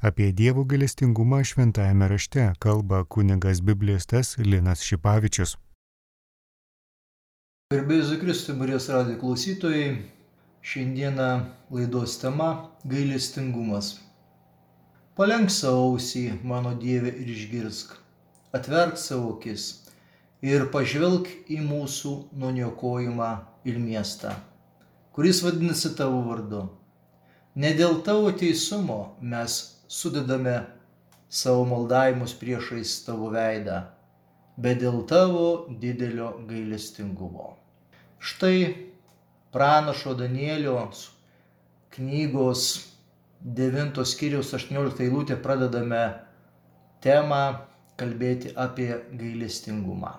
Apie Dievo galestingumą šventajame rašte kalba kunigas biblistas Linas Šipavičius. Gerbėjus Kristų Marijos radijo klausytojai, šiandieną laidos tema - gailestingumas. Palenk savo ausį, mano Dieve, ir išgirsk. Atverk savo akis ir pažvelk į mūsų nuniokojimą ir miestą, kuris vadinasi tavo vardu. Ne dėl tavo teisumo mes sudedame savo maldavimus priešais tavo veidą, bet dėl tavo didelio gailestingumo. Štai pranašo Danielio knygos 9 skyriaus 18 eilutė pradedame temą kalbėti apie gailestingumą.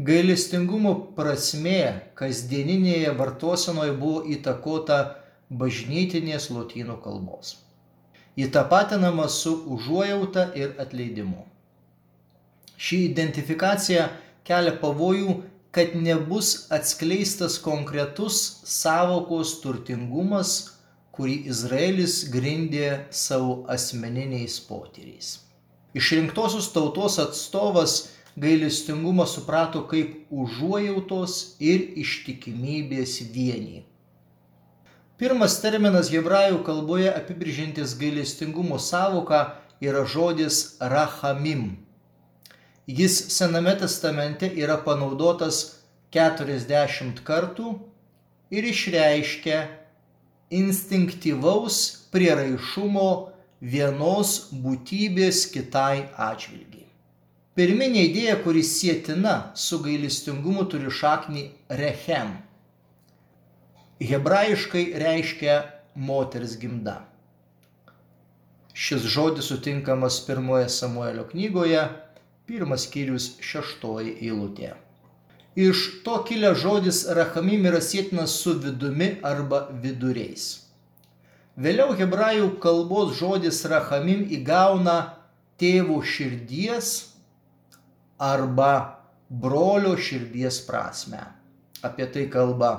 Gailestingumo prasmė kasdieninėje vartosenoje buvo įtakota bažnytinės lotynų kalbos. Įtapatinama su užuojauta ir atleidimu. Ši identifikacija kelia pavojų, kad nebus atskleistas konkretus savokos turtingumas, kurį Izraelis grindė savo asmeniniais potyriais. Išrinktosios tautos atstovas gailestingumą suprato kaip užuojautos ir ištikimybės vienį. Pirmas terminas hebrajų kalboje apibrėžintis gailestingumo savoką yra žodis rahamim. Jis Sename testamente yra panaudotas 40 kartų ir išreiškia instinktyvaus prieraišumo vienos būtybės kitai atžvilgiai. Pirminė idėja, kuris sėtina su gailestingumu, turi šaknį rechem hebrajiškai reiškia moters gimda. Šis žodis sutinkamas pirmoje Samuelio knygoje, pirmas skyrius šeštoji eilutė. Iš to kilęs žodis rachamim yra sėtinas su vidumi arba viduriais. Vėliau hebrajų kalbos žodis rachamim įgauna tėvo širdies arba brolio širdies prasme. Apie tai kalba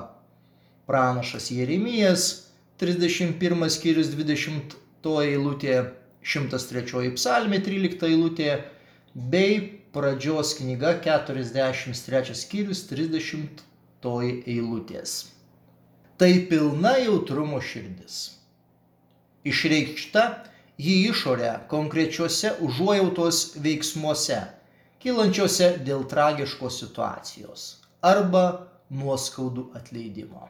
pranašas Jeremijas, 31 skyrius 20 eilutė, 103 psalmė 13 eilutė, bei pradžios knyga 43 skyrius 30 eilutės. Tai pilna jautrumo širdis. Išreikšta jį išorę konkrečiuose užuojautos veiksmuose, kylančiuose dėl tragiškos situacijos arba nuoskaudų atleidimo.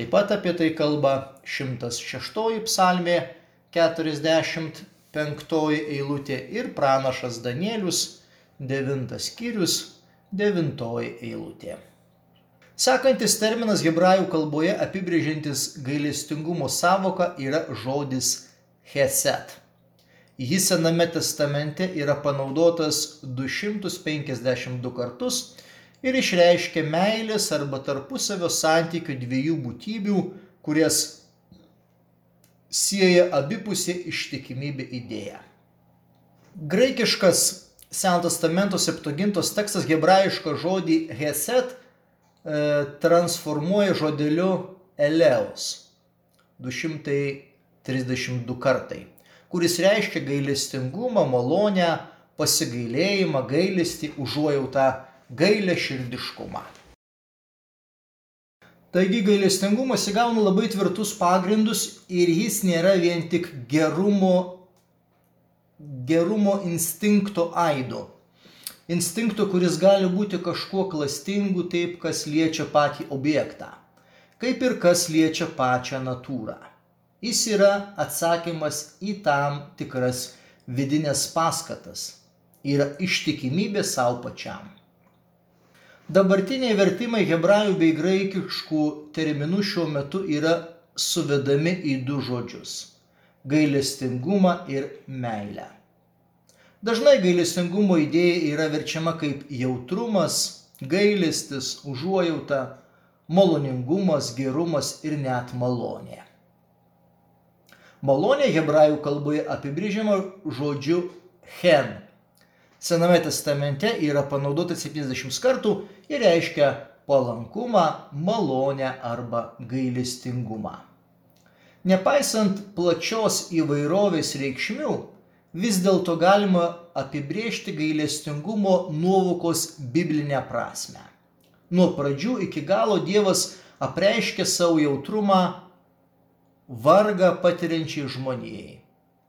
Taip pat apie tai kalba 106 psalmė 45 eilutė ir pranašas Danielius 9 skyrius 9 eilutė. Sekantis terminas hebrajų kalboje apibrėžintis gailestingumo savoką yra žodis Heset. Jis Sename testamente yra panaudotas 252 kartus ir išreiškia meilės arba tarpusavio santykių dviejų būtybių, kurias sieja abipusė ištikimybė idėja. Graikiškas Seno testamento septuagintos tekstas hebrajišką žodį heset e, transformuoja žodeliu eleus 232 kartai, kuris reiškia gailestingumą, malonę, pasigailėjimą, gailestį, užuojautą gailę širdiškumą. Taigi gailestingumas įgauna labai tvirtus pagrindus ir jis nėra vien tik gerumo, gerumo instinkto aido. Instinkto, kuris gali būti kažkuo klastingu taip, kas liečia patį objektą, kaip ir kas liečia pačią natūrą. Jis yra atsakymas į tam tikras vidinės paskatas, yra ištikimybė savo pačiam. Dabartiniai vertimai hebrajų bei graikiškų terminų šiuo metu yra suvedami į du žodžius - gailestingumą ir meilę. Dažnai gailestingumo idėja yra verčiama kaip jautrumas, gailestis, užuojauta, maloningumas, gerumas ir net malonė. Malonė hebrajų kalboje apibrėžiama žodžiu hen Sename testamente yra panaudota 70 kartų ir reiškia palankumą, malonę arba gailestingumą. Nepaisant plačios įvairovės reikšmių, vis dėlto galima apibriežti gailestingumo nuovokos biblinę prasme. Nuo pradžių iki galo Dievas apreiškė savo jautrumą vargą patiriančiai žmonijai.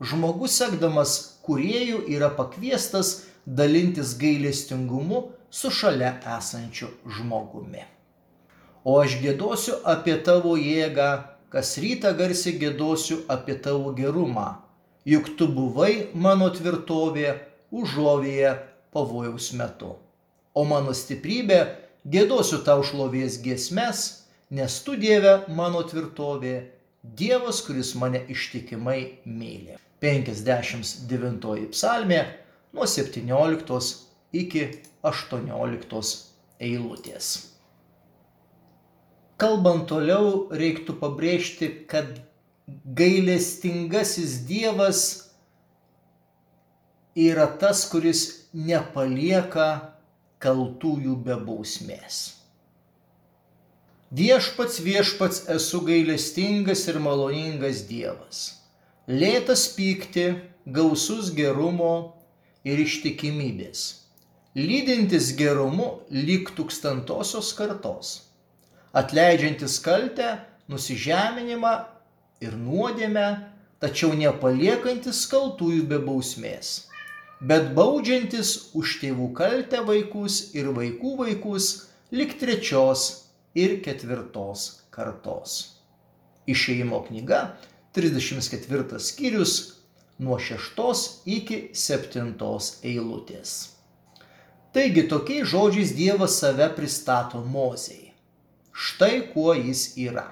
Žmogus sekdamas kuriejų yra pakviestas dalintis gailestingumu su šalia esančiu žmogumi. O aš gėdosiu apie tavo jėgą, kas rytą garsiai gėdosiu apie tavo gerumą, juk tu buvai mano tvirtovė užuovėje pavojaus metu. O mano stiprybė gėdosiu tau šlovės giesmes, nes tu Dieve mano tvirtovė, Dievas, kuris mane ištikimai myli. 59 psalmė nuo 17 iki 18 eilutės. Kalbant toliau, reiktų pabrėžti, kad gailestingasis Dievas yra tas, kuris nepalieka kaltųjų be bausmės. Viešpats viešpats esu gailestingas ir maloningas Dievas. Lėtas pykti, gausus gerumo ir ištikimybės. Lydintis gerumu lyg tūkstantosios kartos atleidžiantis kaltę, nusižeminimą ir nuodėmę, tačiau nepaliekantis kaltųjų be bausmės, bet baudžiantis už tėvų kaltę vaikus ir vaikų vaikus lik trečios ir ketvirtos kartos. Išėjimo knyga 34 skyrius nuo 6 iki 7 eilutės. Taigi tokiais žodžiais Dievas save pristato Mozei. Štai kuo jis yra.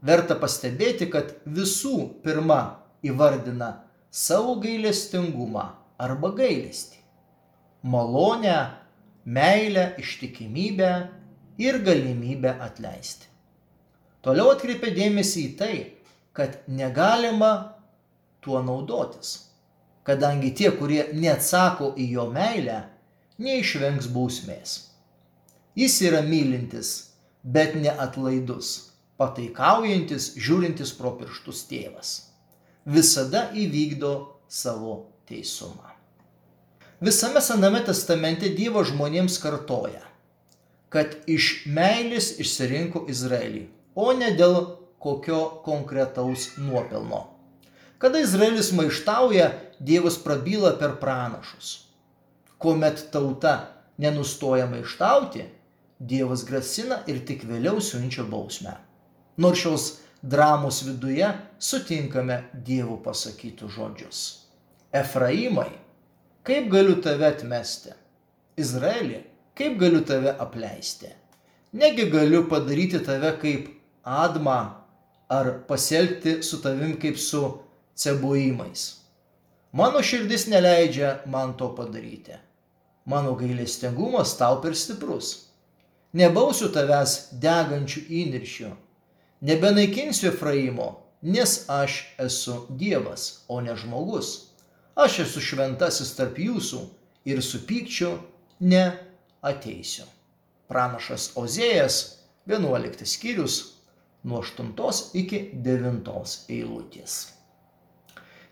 Verta pastebėti, kad visų pirma įvardina savo gailestingumą arba gailestį. Malonę, meilę, ištikimybę ir galimybę atleisti. Toliau atkreipia dėmesį į tai, kad negalima tuo naudotis, kadangi tie, kurie neatsako į jo meilę, neišvengs bausmės. Jis yra mylintis bet neatlaidus, pataikaujantis, žiūrintis pro pirštus tėvas. Visada įvykdo savo teisumą. Visame Sename testamente Dievo žmonėms kartoja, kad iš meilės išsirinko Izraelį, o ne dėl kokio konkretaus nuopelno. Kada Izraelis maištauja, Dievas prabyla per pranašus. Kuomet tauta nenustoja maištauti, Dievas grasina ir tik vėliau siunčia bausmę. Nors šios dramos viduje sutinkame Dievo pasakytų žodžius. Efraimai, kaip galiu tave atmesti? Izraelį, kaip galiu tave apleisti? Negi galiu padaryti tave kaip Adma ar pasielgti su tavim kaip su cebuimais. Mano širdis neleidžia man to padaryti. Mano gailestingumas tau per stiprus nebausiu tavęs degančių įniršių, nebenaikinsiu Efraimo, nes aš esu Dievas, o ne žmogus. Aš esu šventasis tarp jūsų ir su pykčiu ne ateisiu. Pranašas Ozėjas, 11 skyrius, nuo 8 iki 9 eilutės.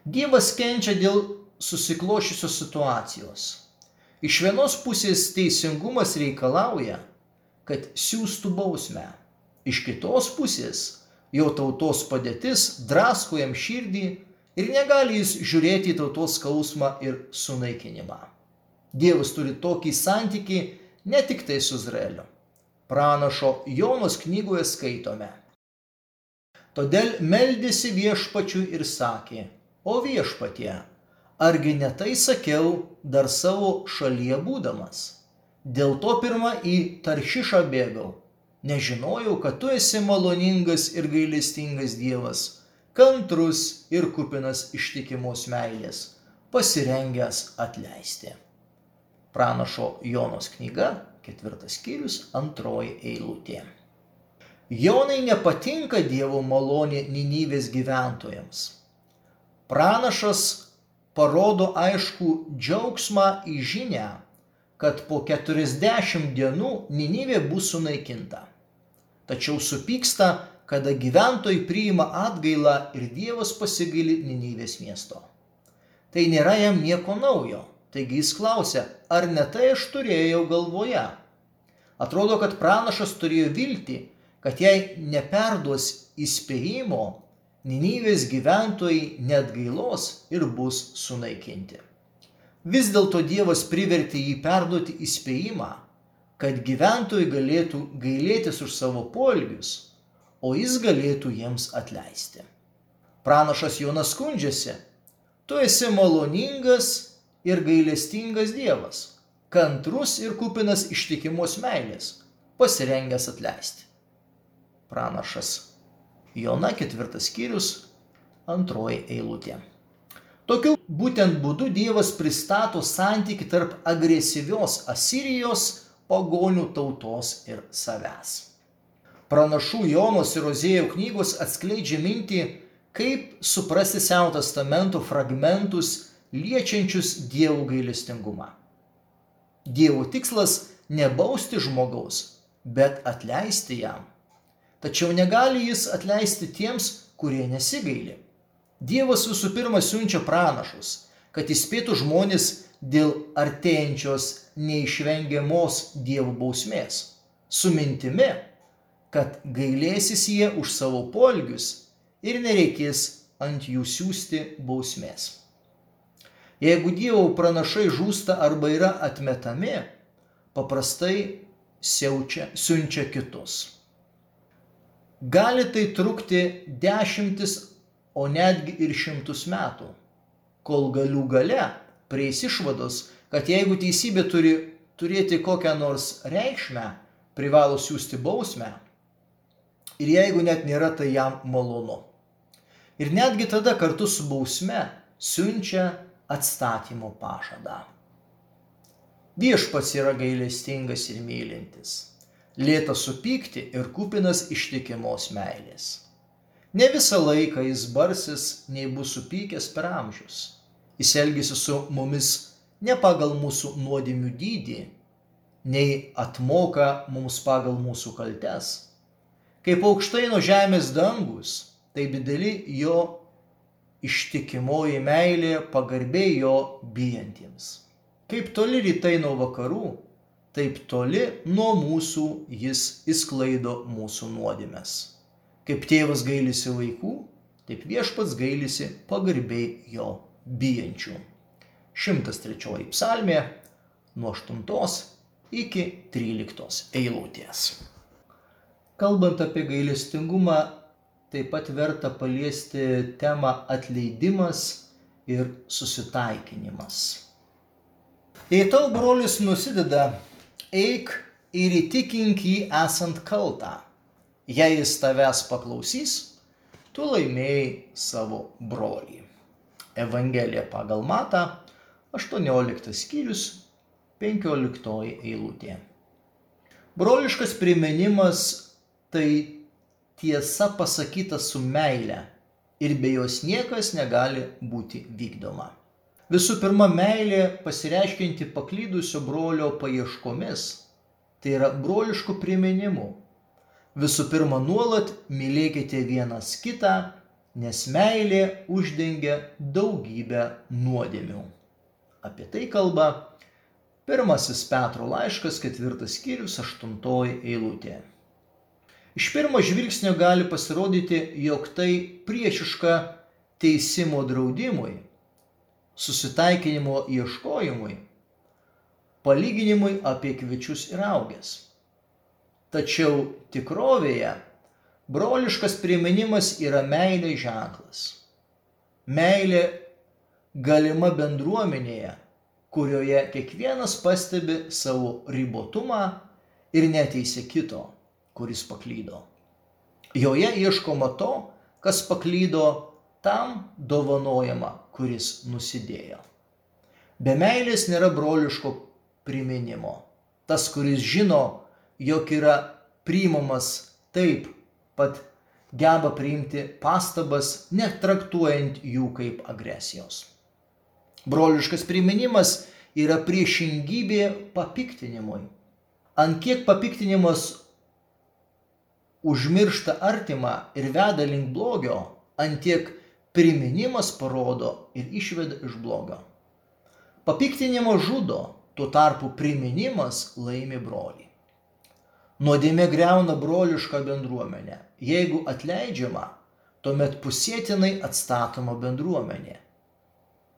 Dievas kenčia dėl susiklošysios situacijos. Iš vienos pusės teisingumas reikalauja, kad siūstų bausmę. Iš kitos pusės jo tautos padėtis drasko jam širdį ir negali jis žiūrėti į tautos skausmą ir sunaikinimą. Dievas turi tokį santyki ne tik tai su Izraeliu. Pranašo Jonos knygoje skaitome. Todėl meldėsi viešpačiui ir sakė, o viešpatie, argi netai sakiau dar savo šalyje būdamas? Dėl to pirmą į Taršišą bėgau. Nežinojau, kad tu esi maloningas ir gailestingas Dievas, kantrus ir kupinas ištikimos meilės, pasirengęs atleisti. Pranašo Jonos knyga, ketvirtas skyrius, antroji eilutė. Jonai nepatinka Dievo malonė Ninivės gyventojams. Pranašas parodo aišku džiaugsmą į žinę, kad po 40 dienų Ninivė bus sunaikinta. Tačiau supyksta, kada gyventojai priima atgailą ir Dievas pasigaili Ninivės miesto. Tai nėra jam nieko naujo. Taigi jis klausia, ar ne tai aš turėjau galvoje? Atrodo, kad pranašas turėjo viltį, kad jei neperduos įspėjimo, Ninivės gyventojai net gailos ir bus sunaikinti. Vis dėlto Dievas privertė jį perduoti įspėjimą, kad gyventojai galėtų gailėtis už savo poelgius, o jis galėtų jiems atleisti. Pranašas Jonas skundžiasi, tu esi maloningas ir gailestingas Dievas, kantrus ir kupinas ištikimos meilės, pasirengęs atleisti. Pranašas Jona ketvirtas skyrius, antroji eilutė. Tokiu būtent būdu Dievas pristato santyki tarp agresyvios Asirijos pagonių tautos ir savęs. Pranašų Jonos ir Ozėjo knygos atskleidžia mintį, kaip suprasti Seno testamento fragmentus liečiančius Dievo gailestingumą. Dievo tikslas ne bausti žmogaus, bet atleisti jam tačiau negali jis atleisti tiems, kurie nesigaili. Dievas visų pirma siunčia pranašus, kad įspėtų žmonės dėl artėjančios neišvengiamos Dievo bausmės, su mintimi, kad gailėsis jie už savo polgius ir nereikės ant jų siūsti bausmės. Jeigu Dievo pranašai žūsta arba yra atmetami, paprastai siaučia, siunčia kitus. Gali tai trukti dešimtis, o netgi ir šimtus metų, kol galių gale prieis išvados, kad jeigu teisybė turi turėti kokią nors reikšmę, privalo siūsti bausmę. Ir jeigu net nėra, tai jam malonu. Ir netgi tada kartu su bausme siunčia atstatymo pažadą. Viešpats yra gailestingas ir mylintis lėtas supykti ir kupinas ištikimos meilės. Ne visą laiką jis barsis, nei bus supykęs per amžius. Jis elgesi su mumis ne pagal mūsų nuodėmių dydį, nei atmoka mums pagal mūsų kaltes. Kaip aukštai nuo žemės dangus, taip dideli jo ištikimoji meilė pagarbiai jo bijantiems. Kaip toli rytai nuo vakarų, taip toli nuo mūsų jis įsklaido mūsų nuodėmes. Kaip tėvas gailisi vaikų, taip viešpats gailisi pagarbiai jo bijančių. 103 psalmė nuo 8 iki 13 eilutės. Kalbant apie gailestingumą, taip pat verta paliesti temą atleidimas ir susitaikinimas. Jei tau brolis nusideda eik ir įtikink jį esant kaltą. Jei jis tavęs paklausys, tu laimėjai savo brolį. Evangelija pagal Matą, 18 skyrius, 15 eilutė. Broliškas primenimas tai tiesa pasakyta su meile ir be jos niekas negali būti vykdoma. Visų pirma, meilė pasireiškinti paklydusio brolio paieškomis, tai yra broliškų priminimu. Visų pirma, nuolat mylėkite vienas kitą, nes meilė uždengia daugybę nuodėmių. Apie tai kalba pirmasis Petro laiškas, ketvirtas skyrius, aštuntoji eilutė. Iš pirmo žvilgsnio gali pasirodyti, jog tai priešiška teisimo draudimui susitaikinimo ieškojimui, palyginimui apie kviečius ir augės. Tačiau tikrovėje broliškas priminimas yra meilė ženklas. Meilė galima bendruomenėje, kurioje kiekvienas pastebi savo ribotumą ir neteisė kito, kuris paklydo. Joje ieškoma to, kas paklydo tam dovanojama, kuris nusidėjo. Be meilės nėra broliško priminimo. Tas, kuris žino, jog yra priimamas taip, pat geba priimti pastabas, netraktuojant jų kaip agresijos. Broliškas priminimas yra priešingybė papiktinimui. Ant kiek papiktinimas užmiršta artimą ir veda link blogio, antiek priminimas parodo ir išveda iš blogio. Papiktinimo žudo, tuo tarpu priminimas laimi brolį. Nuodėmė greuna brolišką bendruomenę. Jeigu atleidžiama, tuomet pusėtinai atstatoma bendruomenė.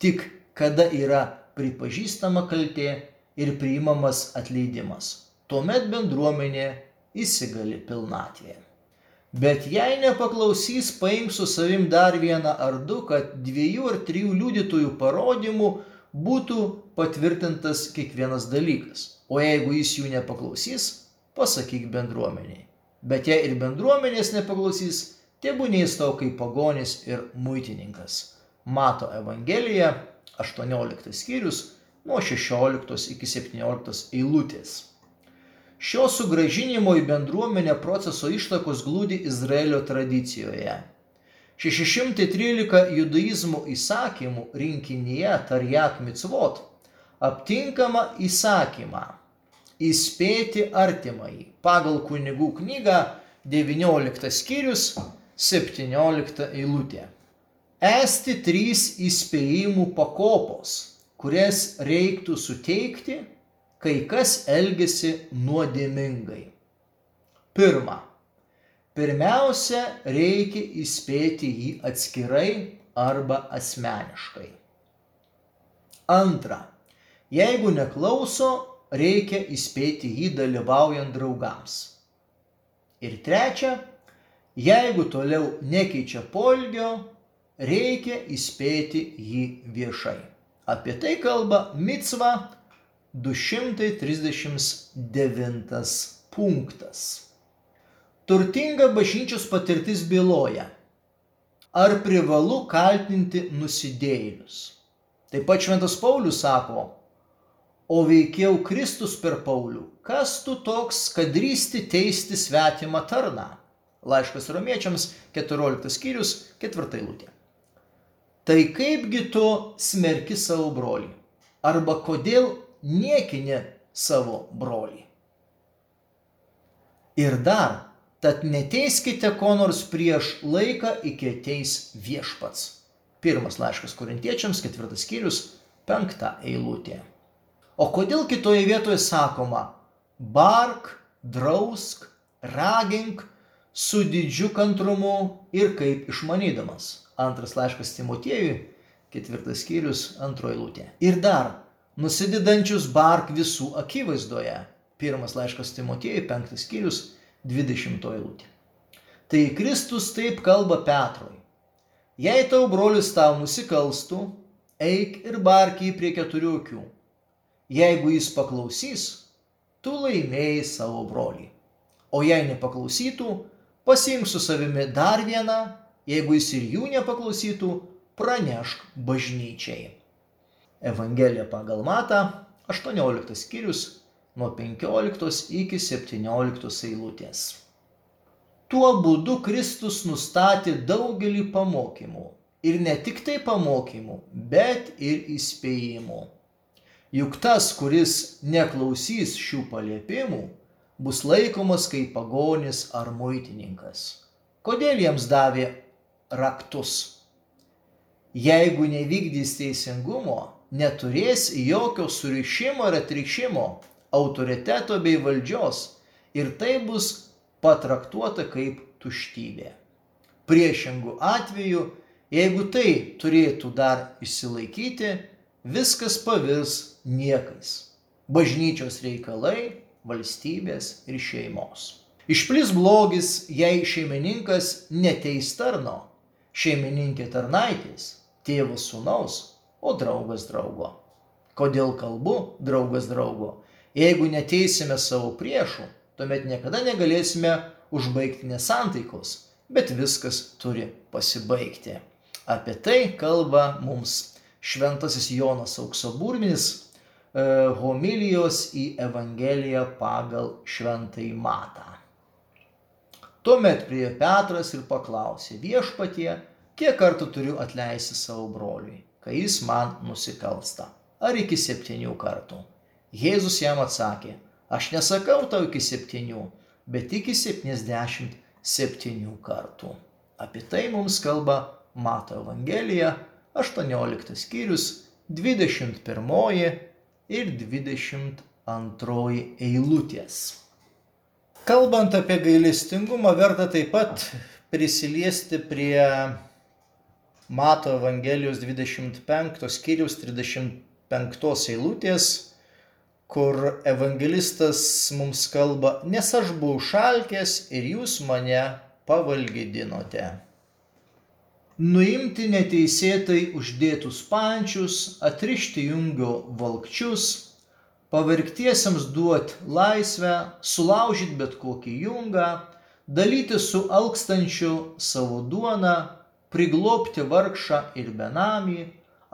Tik kada yra pripažįstama kaltė ir priimamas atleidimas, tuomet bendruomenė įsigali pilnatvė. Bet jei nepaklausys, paims su savim dar vieną ar du, kad dviejų ar trijų liudytojų parodymų būtų patvirtintas kiekvienas dalykas. O jeigu jis jų nepaklausys, pasakyk bendruomeniai. Bet jei ir bendruomenės nepaklausys, tebūnė jis tau kaip pagonis ir muitininkas. Mato Evangelija, 18 skyrius, nuo 16 iki 17 eilutės. Šio sugražinimo į bendruomenę proceso ištakos glūdi Izraelio tradicijoje. 613 judaizmo įsakymų rinkinyje Tarjak Mitzvot aptinkama įsakymą įspėti artimai pagal kunigų knygą 19 skyrius 17 eilutė. Esti trys įspėjimų pakopos, kurias reiktų suteikti kai kas elgesi nuodėmingai. Pirma, pirmiausia, reikia įspėti jį atskirai arba asmeniškai. Antra, jeigu neklauso, reikia įspėti jį dalyvaujant draugams. Ir trečia, jeigu toliau nekeičia polgio, reikia įspėti jį viešai. Apie tai kalba Micva 239 punktas. Turtinga bažnyčios patirtis byloja, ar privalu kaltinti nusidėjėlius. Taip pat Šventas Paulius sako, o veikiau Kristus per Paulių, kas tu toks, kad drįsti teisti svetimą tarną. Laiškas romiečiams 14 skyrius 4 eilutė. Tai kaipgi tu smerki savo brolį? Arba kodėl niekinė savo brolį. Ir dar, tad neteiskite ko nors prieš laiką iki ateis viešpats. Pirmas laiškas korintiečiams, ketvirtas skyrius, penkta eilutė. O kodėl kitoje vietoje sakoma, bark, drausk, ragink su didžiu kantrumu ir kaip išmanydamas. Antras laiškas Timotiejui, ketvirtas skyrius, antroji eilutė. Ir dar, nusidedančius bark visų akivaizdoje. Pirmas laiškas Timotiejui, penktas skyrius, 20 eilutė. Tai Kristus taip kalba Petrui. Jei tau brolis tau nusikalstų, eik ir bark jį prie keturių akių. Jeigu jis paklausys, tu laimėjai savo brolį. O jei nepaklausytų, pasiimk su savimi dar vieną, jeigu jis ir jų nepaklausytų, pranešk bažnyčiai. Evangelija pagal Matą, 18 skyrius, nuo 15 iki 17 eilutės. Tuo būdu Kristus nustatė daugelį pamokymų. Ir ne tik tai pamokymų, bet ir įspėjimų. Juk tas, kuris neklausys šių paliepimų, bus laikomas kaip pagonis ar muitininkas. Kodėl jiems davė raktus? Jeigu nevykdys teisingumo, neturės jokio surišimo ir atrišimo, autoriteto bei valdžios ir tai bus patraktuota kaip tuštybė. Priešingų atveju, jeigu tai turėtų dar išsilaikyti, viskas pavirs niekais. Bažnyčios reikalai, valstybės ir šeimos. Išplis blogis, jei šeimininkas neteis tarno, šeimininkė tarnaitės, tėvas sunaus, o draugas draugo. Kodėl kalbu draugas draugo? Jeigu neteisime savo priešų, tuomet niekada negalėsime užbaigti nesantaikos, bet viskas turi pasibaigti. Apie tai kalba mums šventasis Jonas Auksoburminis e, homilijos į Evangeliją pagal šventai matą. Tuomet prie Petras ir paklausė viešpatie, kiek kartų turiu atleisti savo broliui kai jis man nusikalsta. Ar iki septynių kartų? Jėzus jam atsakė, aš nesakau tau iki septynių, bet iki septyniasdešimt septynių kartų. Apie tai mums kalba Mato Evangelija, 18 skyrius, 21 ir 22 eilutės. Kalbant apie gailestingumą, verta taip pat prisiliesti prie Mato Evangelijos 25 skyrius 35 eilutės, kur evangelistas mums kalba, nes aš buvau šalkės ir jūs mane pavalgydinote. Nuimti neteisėtai uždėtus pančius, atrišti jungio valkčius, pavergtiesiems duoti laisvę, sulaužyti bet kokį jungą, dalyti su alkstančiu savo duoną, priglopti vargšą ir benamį,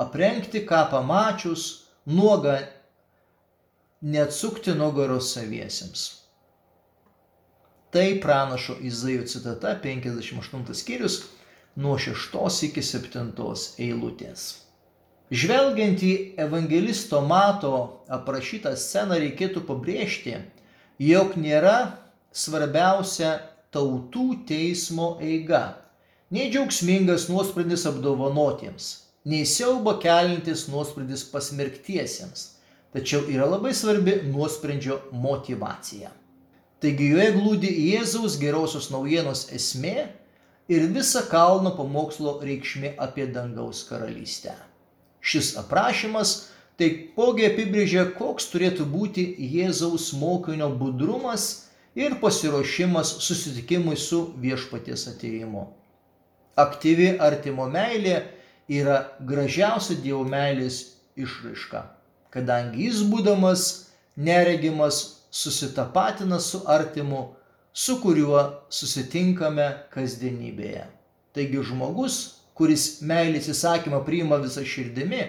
aprengti ką pamačius, nuogą neatsukti nugaros saviesiems. Tai pranašo Izaijo citata 58 skyrius nuo 6 iki 7 eilutės. Žvelgiant į evangelisto Mato aprašytą sceną reikėtų pabrėžti, jog nėra svarbiausia tautų teismo eiga, nei džiaugsmingas nuosprendis apdovanotiems, nei siaubo kelintis nuosprendis pasmerktiesiems, tačiau yra labai svarbi nuosprendžio motivacija. Taigi joje glūdi Jėzaus gerosios naujienos esmė ir visa kalno pamokslo reikšmė apie dangaus karalystę. Šis aprašymas taipogi apibrėžia, koks turėtų būti Jėzaus mokinio budrumas ir pasiruošimas susitikimui su viešpaties ateimu. Aktyvi artimo meilė yra gražiausia Dievo meilės išraiška kadangi jis būdamas neregimas susitapatina su artimu, su kuriuo susitinkame kasdienybėje. Taigi žmogus, kuris meilės įsakymą priima visą širdimi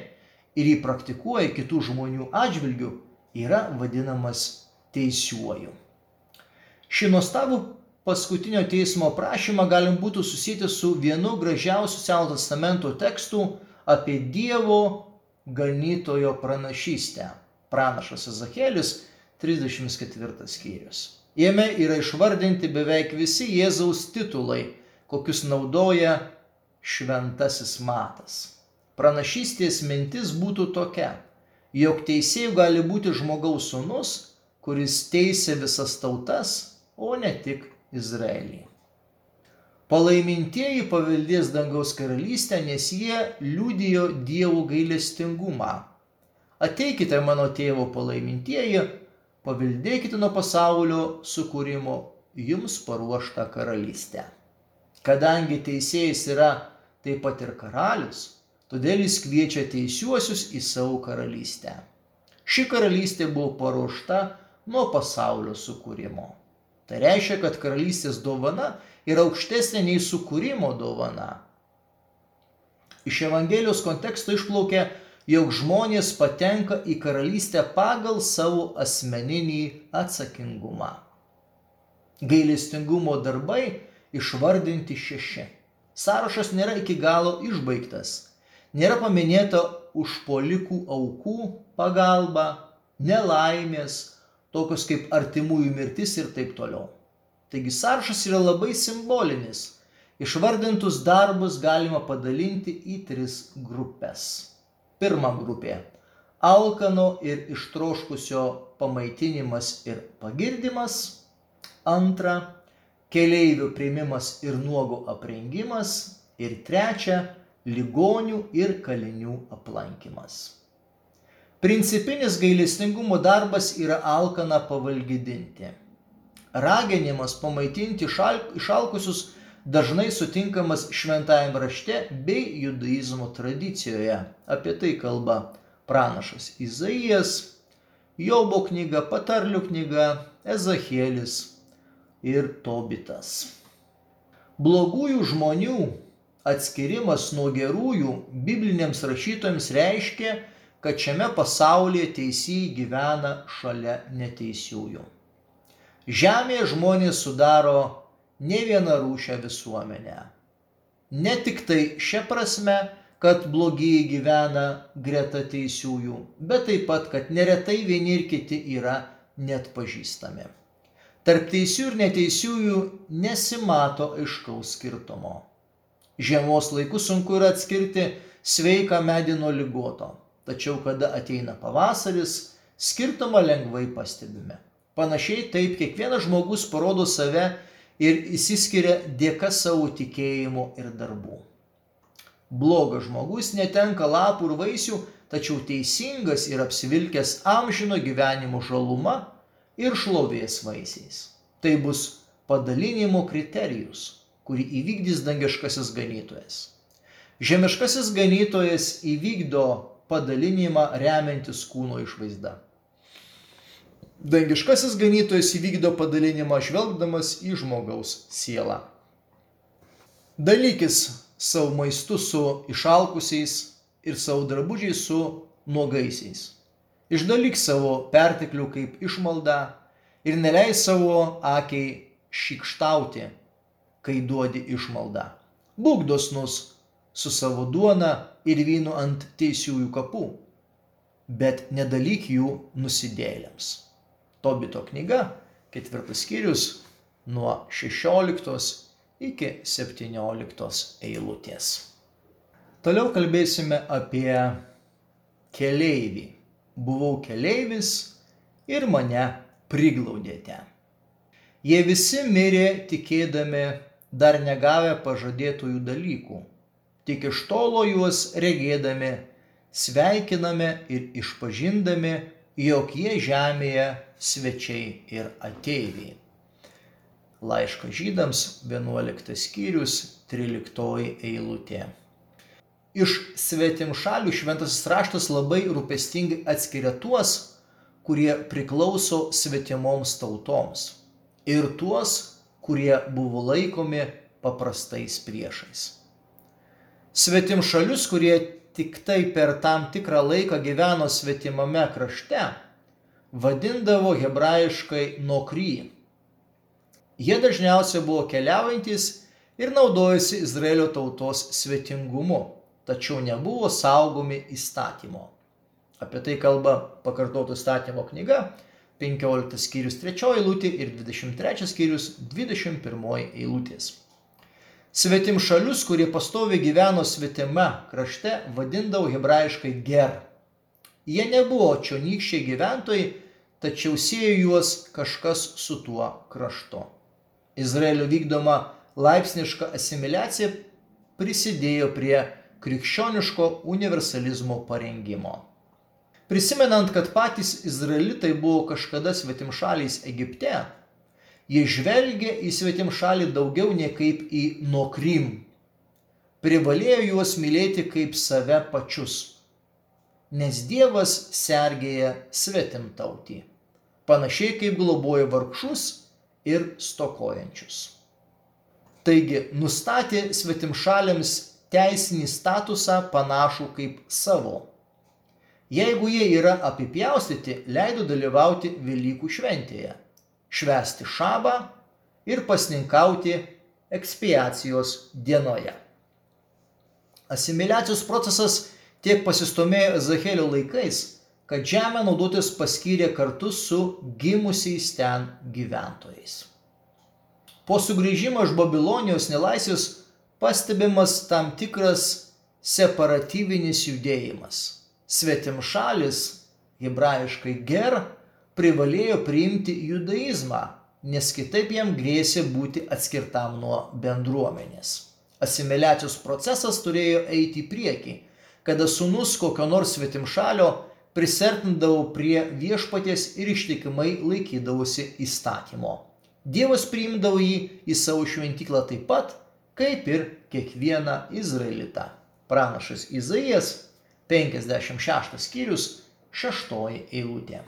ir jį praktikuoja kitų žmonių atžvilgių, yra vadinamas teisiuoju. Šį nuostabų paskutinio teismo prašymą galim būtų susijęti su vienu gražiausių Seno testamento tekstų apie Dievo ganytojo pranašystę. Pranašas Ezekėlis 34 skyrius. Jame yra išvardinti beveik visi Jėzaus titulai, kokius naudoja šventasis matas. Pranašystės mintis būtų tokia, jog teisėjų gali būti žmogaus sunus, kuris teisė visas tautas, o ne tik Izraelį. Palaimintieji paveldės dangaus karalystę, nes jie liudijo Dievo gailestingumą. Ateikite mano tėvo palaimintieji, paveldėkite nuo pasaulio sukūrimo jums paruoštą karalystę. Kadangi teisėjas yra taip pat ir karalius, todėl jis kviečia teisiuosius į savo karalystę. Ši karalystė buvo paruošta nuo pasaulio sukūrimo. Tai reiškia, kad karalystės dovana yra aukštesnė nei sukūrimo dovana. Iš Evangelijos konteksto išplaukia, jog žmonės patenka į karalystę pagal savo asmeninį atsakingumą. Gailestingumo darbai išvardinti šeši. Sąrašas nėra iki galo išbaigtas. Nėra paminėta užpolikų aukų pagalba, nelaimės, tokios kaip artimųjų mirtis ir taip toliau. Taigi sąrašas yra labai simbolinis. Išvardintus darbus galima padalinti į tris grupės. Pirma grupė - alkano ir ištroškusio pamaitinimas ir pagirdimas. Antra - keleivių prieimimas ir nuogo aprengimas. Ir trečia - ligonių ir kalinių aplankimas. Principinis gailestingumo darbas yra alkaną pavalgydinti raginimas pamaitinti išalkusius dažnai sutinkamas šventajame rašte bei judaizmo tradicijoje. Apie tai kalba pranašas Izaijas, Jobo knyga, Patarlių knyga, Ezachielis ir Tobitas. Blogųjų žmonių atskirimas nuo gerųjų bibliniams rašytojams reiškia, kad šiame pasaulyje teisėjai gyvena šalia neteisiųjų. Žemėje žmonės sudaro ne vieną rūšę visuomenę. Ne tik tai šia prasme, kad blogieji gyvena greta teisiųjų, bet taip pat, kad neretai vieni ir kiti yra net pažįstami. Tarp teisių ir neteisiųjų nesimato aiškaus skirtumo. Žiemos laiku sunku yra atskirti sveiką medį nuo lygoto, tačiau kada ateina pavasaris, skirtumą lengvai pastebime. Panašiai taip kiekvienas žmogus parodo save ir įsiskiria dėka savo tikėjimo ir darbų. Blogas žmogus netenka lapų ir vaisių, tačiau teisingas ir apsivilkęs amžino gyvenimo žaluma ir šlovės vaisiais. Tai bus padalinimo kriterijus, kurį įvykdys dangiškasis ganytojas. Žemiškasis ganytojas įvykdo padalinimą remiantis kūno išvaizda. Dangiškasis ganytojas įvykdo padalinimą žvelgdamas į žmogaus sielą. Dalykis savo maistu su išalkusiais ir savo drabužiais su nuogaisiais. Išdalyk savo perteklių kaip išmaldą ir neleis savo akiai šikštauti, kai duodi išmaldą. Būk dosnus su savo duona ir vynu ant teisiųjų kapų, bet nedalyk jų nusidėlėms. Tobito knyga, ketvirtas skyrius, nuo 16 iki 17 eilutės. Toliau kalbėsime apie keleivį. Buvau keleivis ir mane priglaudėte. Jie visi mirė tikėdami dar negavę pažadėtųjų dalykų. Tik iš tolo juos regėdami, sveikiname ir išpažindami, jog jie žemėje svečiai ir ateiviai. Laiško žydams 11 skyrius 13 eilutė. Iš svetim šalių šventasis raštas labai rūpestingai atskiria tuos, kurie priklauso svetimoms tautoms ir tuos, kurie buvo laikomi paprastais priešais. Svetim šalius, kurie tik tai per tam tikrą laiką gyveno svetimame krašte, vadindavo hebrajiškai nokry. Jie dažniausiai buvo keliaujantis ir naudojosi Izraelio tautos svetingumu, tačiau nebuvo saugomi įstatymo. Apie tai kalba pakartotų statymo knyga 15 skyrius 3 eilutė ir 23 skyrius 21 eilutės. Svetim šalius, kurie pastovi gyveno svetime krašte, vadindavo hebrajiškai ger. Jie nebuvo čionykščiai gyventojai, tačiau siejo juos kažkas su tuo kraštu. Izraelio vykdoma laipsniška asimiliacija prisidėjo prie krikščioniško universalizmo parengimo. Prisimenant, kad patys izraelitai buvo kažkada svetimšaliais Egipte, jie žvelgė į svetimšalį daugiau ne kaip į nokrim. Privalėjo juos mylėti kaip save pačius nes Dievas sergėja svetimtautį, panašiai kaip globoja vargšus ir stokojančius. Taigi nustatė svetimšalėms teisinį statusą panašų kaip savo. Jeigu jie yra apipjaustyti, leido dalyvauti Velykų šventėje, švesti šabą ir pasninkauti ekspiacijos dienoje. Asimiliacijos procesas tiek pasistumėjo Ezechielio laikais, kad žemę naudotis paskyrė kartu su gimusiais ten gyventojais. Po sugrįžimo iš Babilonijos nelaisvės pastebimas tam tikras separatyvinis judėjimas. Svetim šalis, hebrajiškai ger, privalėjo priimti judaizmą, nes kitaip jam grėsė būti atskirtam nuo bendruomenės. Asimiliacijos procesas turėjo eiti į priekį kada sunus kokio nors svetimšalio prisertindavo prie viešpaties ir ištikimai laikydavosi įstatymo. Dievas priimdavo jį į savo šventyklą taip pat, kaip ir kiekvieną izraelitą. Pranašas Izaijas 56 skyrius 6 eilutė.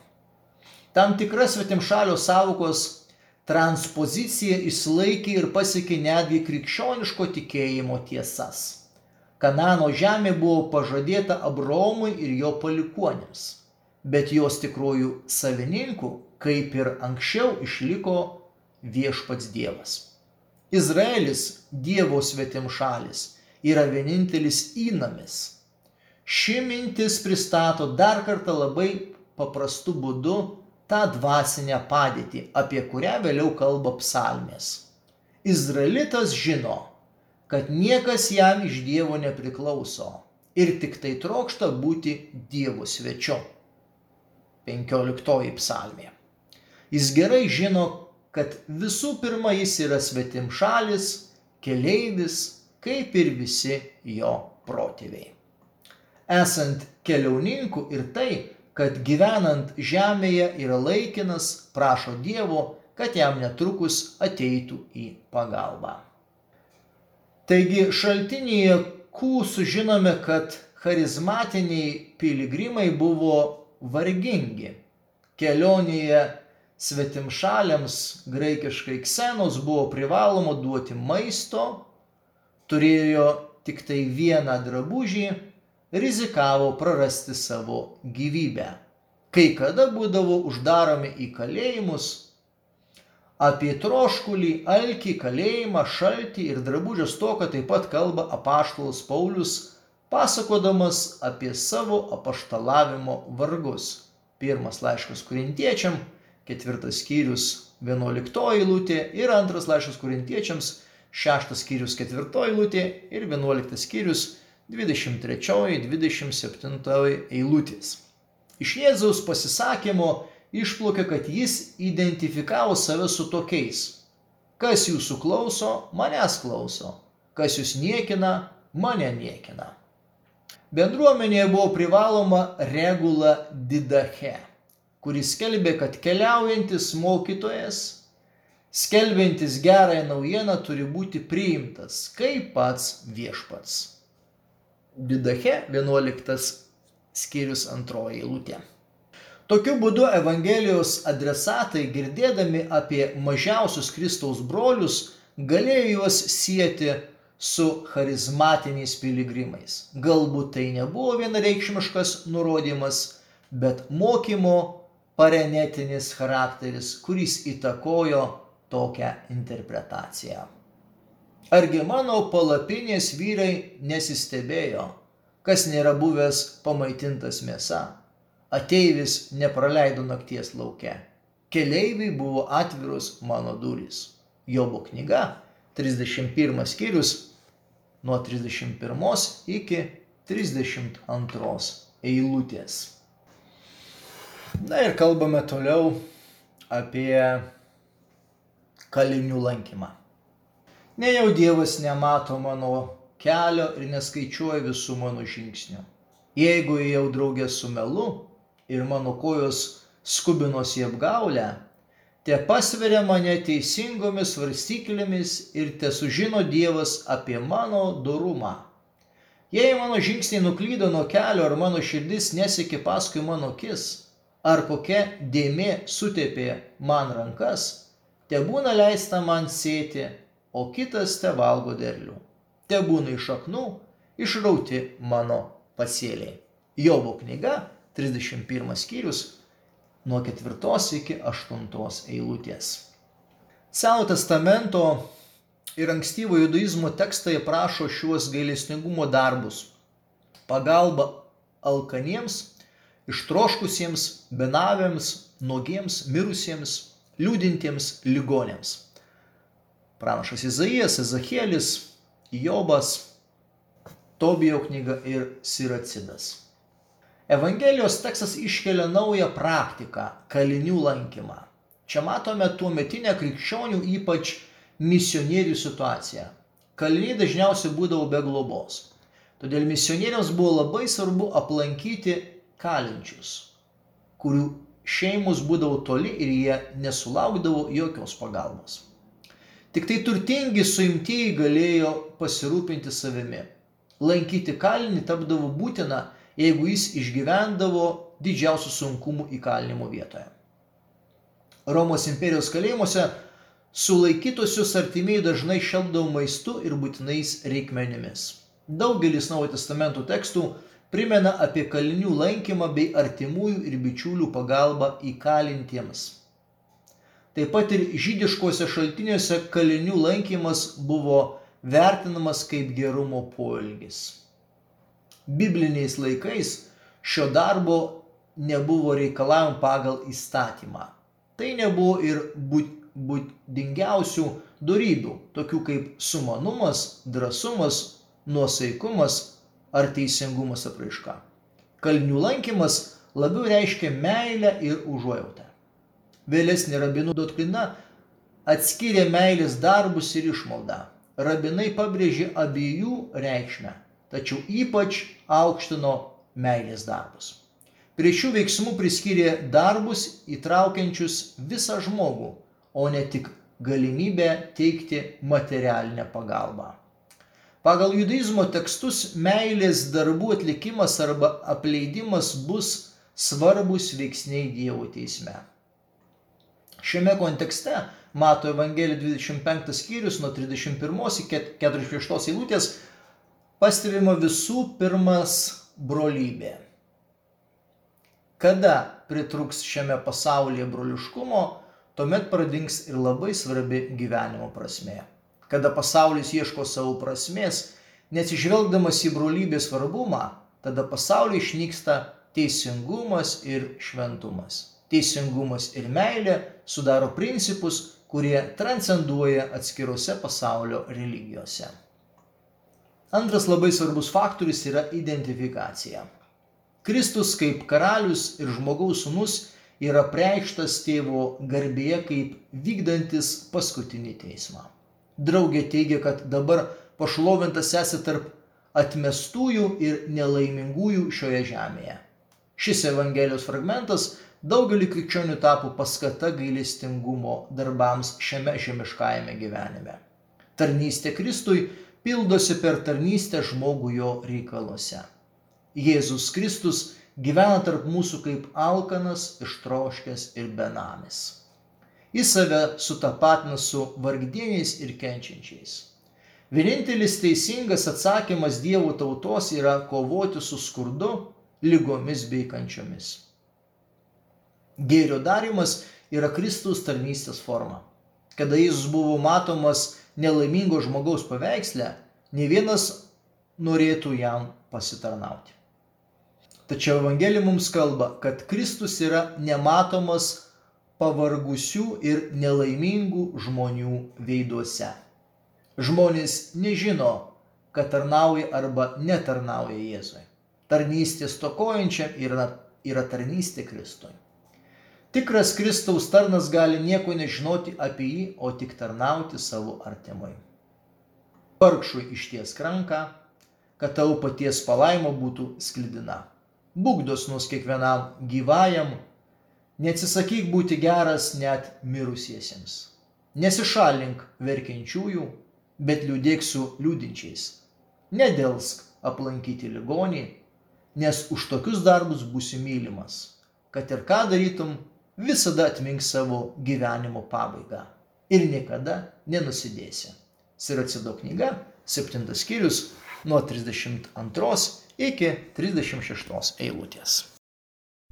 Tam tikra svetimšalio savokos transpozicija išlaikė ir pasiekė netgi krikščioniško tikėjimo tiesas. Kanano žemė buvo pažadėta Abraomui ir jo palikuonėms, bet jos tikrųjų savininkų, kaip ir anksčiau, išliko viešpats Dievas. Izraelis, Dievo svetim šalis, yra vienintelis įnamis. Ši mintis pristato dar kartą labai paprastu būdu tą dvasinę padėtį, apie kurią vėliau kalba psalmės. Izraelitas žino, kad niekas jam iš Dievo nepriklauso ir tik tai trokšta būti Dievo svečiu. 15 psalmė. Jis gerai žino, kad visų pirma jis yra svetim šalis, keleivis, kaip ir visi jo protėviai. Esant keliauninku ir tai, kad gyvenant žemėje yra laikinas, prašo Dievo, kad jam netrukus ateitų į pagalbą. Taigi šaltinėje Q sužinome, kad charizmatiniai piligrimai buvo vargingi. Kelionėje svetimšaliams graikiškai ksenos buvo privaloma duoti maisto, turėjo tik tai vieną drabužį, rizikavo prarasti savo gyvybę. Kai kada būdavo uždaromi į kalėjimus, apie troškulį, alkį, kalėjimą, šaltį ir drabužio stoką taip pat kalba apaštalas Paulius pasakodamas apie savo apaštalavimo vargus. Pirmas laiškas kurintiečiam, ketvirtas skyrius, vienuoliktoji eilutė ir antras laiškas kurintiečiams, šeštas skyrius, ketvirtoji eilutė ir vienuoliktas skyrius, 23-27 eilutės. Iš Jėzaus pasisakymo išplaukia, kad jis identifikavo save su tokiais. Kas jūsų klauso, manęs klauso. Kas jūs niekina, mane niekina. Bendruomenėje buvo privaloma regula didache, kuris skelbė, kad keliaujantis mokytojas, skelbiantis gerąją naujieną, turi būti priimtas kaip pats viešpats. Didache 11 skyrius antroji eilutė. Tokiu būdu Evangelijos adresatai, girdėdami apie mažiausius Kristaus brolius, galėjo juos sieti su charizmatiniais piligrimais. Galbūt tai nebuvo vienareikšmiškas nurodymas, bet mokymo parenetinis charakteris, kuris įtakojo tokią interpretaciją. Argi mano palapinės vyrai nesistebėjo, kas nėra buvęs pamaitintas mėsa, ateivis nepraleido nakties laukia, keleiviai buvo atvirus mano durys. Jobo knyga, 31 skyrius, nuo 31 iki 32 eilutės. Na ir kalbame toliau apie kalinių lankymą. Nejau Dievas nemato mano kelio ir neskaičiuoja visų mano žingsnių. Jeigu ėjau draugė su melu ir mano kojos skubinosi apgaulę, te pasveria mane teisingomis svarstyklėmis ir te sužino Dievas apie mano dorumą. Jei mano žingsniai nuklydo nuo kelio ar mano širdis nesikė paskui mano akis, ar kokia dėmė sutepė man rankas, te būna leista man sėti, o kitas te valgo derlių. Te būna iš šaknų išrauti mano pasėliai. Jobo knyga, 31 skyrius, nuo ketvirtos iki aštuntos eilutės. Seno testamento ir ankstyvo judaizmo tekstai prašo šiuos gailestingumo darbus - pagalba alkaniems, ištroškusiems, benavėms, nuogiems, mirusiems, liūdintiems, ligonėms. Pranašas Izaijas, Ezekielis, Jobas, Tobijo knyga ir Siracidas. Evangelijos tekstas iškelia naują praktiką - kalinių lankymą. Čia matome tuo metinę krikščionių, ypač misionierių situaciją. Kaliniai dažniausiai būdavo be globos. Todėl misionieriams buvo labai svarbu aplankyti kalinčius, kurių šeimos būdavo toli ir jie nesulaukdavo jokios pagalbos. Tik tai turtingi suimtieji galėjo pasirūpinti savimi. Lankyti kalinį tapdavo būtina, jeigu jis išgyvendavo didžiausių sunkumų įkalinimo vietoje. Romos imperijos kalėjimuose sulaikytosius artimiai dažnai šelpdavo maistu ir būtinais reikmenimis. Daugelis Naujo testamento tekstų primena apie kalinių lankymą bei artimųjų ir bičiulių pagalbą įkalintiems. Taip pat ir žydiškose šaltiniuose kalinių lankymas buvo vertinamas kaip gerumo poelgis bibliniais laikais šio darbo nebuvo reikalavimų pagal įstatymą. Tai nebuvo ir būdingiausių darybių, tokių kaip sumanumas, drąsumas, nuosaikumas ar teisingumas apraiška. Kalnių lankymas labiau reiškia meilę ir užuojautą. Vėlesnė rabinų doktrina atskyrė meilės darbus ir išmaldą. Rabinai pabrėžė abiejų reikšmę, tačiau ypač aukštino meilės darbus. Prie šių veiksmų priskyrė darbus įtraukiančius visą žmogų, o ne tik galimybę teikti materialinę pagalbą. Pagal judaizmo tekstus meilės darbų atlikimas arba apleidimas bus svarbus veiksniai Dievo teisme. Šiame kontekste Mato Evangelija 25 skyrius nuo 31 iki 46 eilutės pastebima visų pirmas brolybė. Kada pritruks šiame pasaulyje broliškumo, tuomet pradings ir labai svarbi gyvenimo prasme. Kada pasaulis ieško savo prasmės, neatsižvelgdamas į brolybės svarbumą, tada pasaulyje išnyksta teisingumas ir šventumas teisingumas ir meilė sudaro principus, kurie transcenduoja atskiruose pasaulio religijose. Antras labai svarbus faktorius yra identifikacija. Kristus kaip karalius ir žmogaus sūnus yra preikštas tėvo garbėje kaip vykdantis paskutinį teismą. Draugė teigia, kad dabar pašlovintas esi tarp atmestųjų ir nelaimingųjų šioje žemėje. Šis Evangelijos fragmentas Daugelį krikščionių tapo paskata gailestingumo darbams šiame žemiškajame gyvenime. Tarnystė Kristui pildosi per tarnystę žmogų jo reikaluose. Jėzus Kristus gyvena tarp mūsų kaip alkanas, ištroškęs ir benamis. Jis save sutapatina su vargdieniais ir kenčiančiais. Vienintelis teisingas atsakymas Dievo tautos yra kovoti su skurdu, lygomis bei kančiomis. Gėrio darimas yra Kristaus tarnystės forma. Kada jis buvo matomas nelaimingo žmogaus paveiksle, ne vienas norėtų jam pasitarnauti. Tačiau Evangelija mums kalba, kad Kristus yra nematomas pavargusių ir nelaimingų žmonių veiduose. Žmonės nežino, kad tarnauja arba netarnauja Jėzui. Tarnystė stokojančiam yra, yra tarnystė Kristui. Tikras Kristaus tarnas gali nieko nežinoti apie jį, o tik tarnauti savo artimui. Vargšui išties ranką, kad tavo paties palaimo būtų sklidina. Būk dosnus kiekvienam gyvajam, neatsisakyk būti geras net mirusiesiems. Nesišalink verkiančiųjų, bet liūdėk su liūdinčiais. Nedelsk aplankyti ligonį, nes už tokius darbus būsi mylimas. Kad ir ką darytum, visada atmink savo gyvenimo pabaigą ir niekada nenusidėsi. Siracido knyga, 7 skyrius, nuo 32 iki 36 eilutės.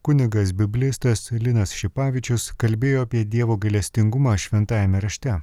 Kunigas biblistas Linas Šipavičius kalbėjo apie Dievo gailestingumą šventajame rašte.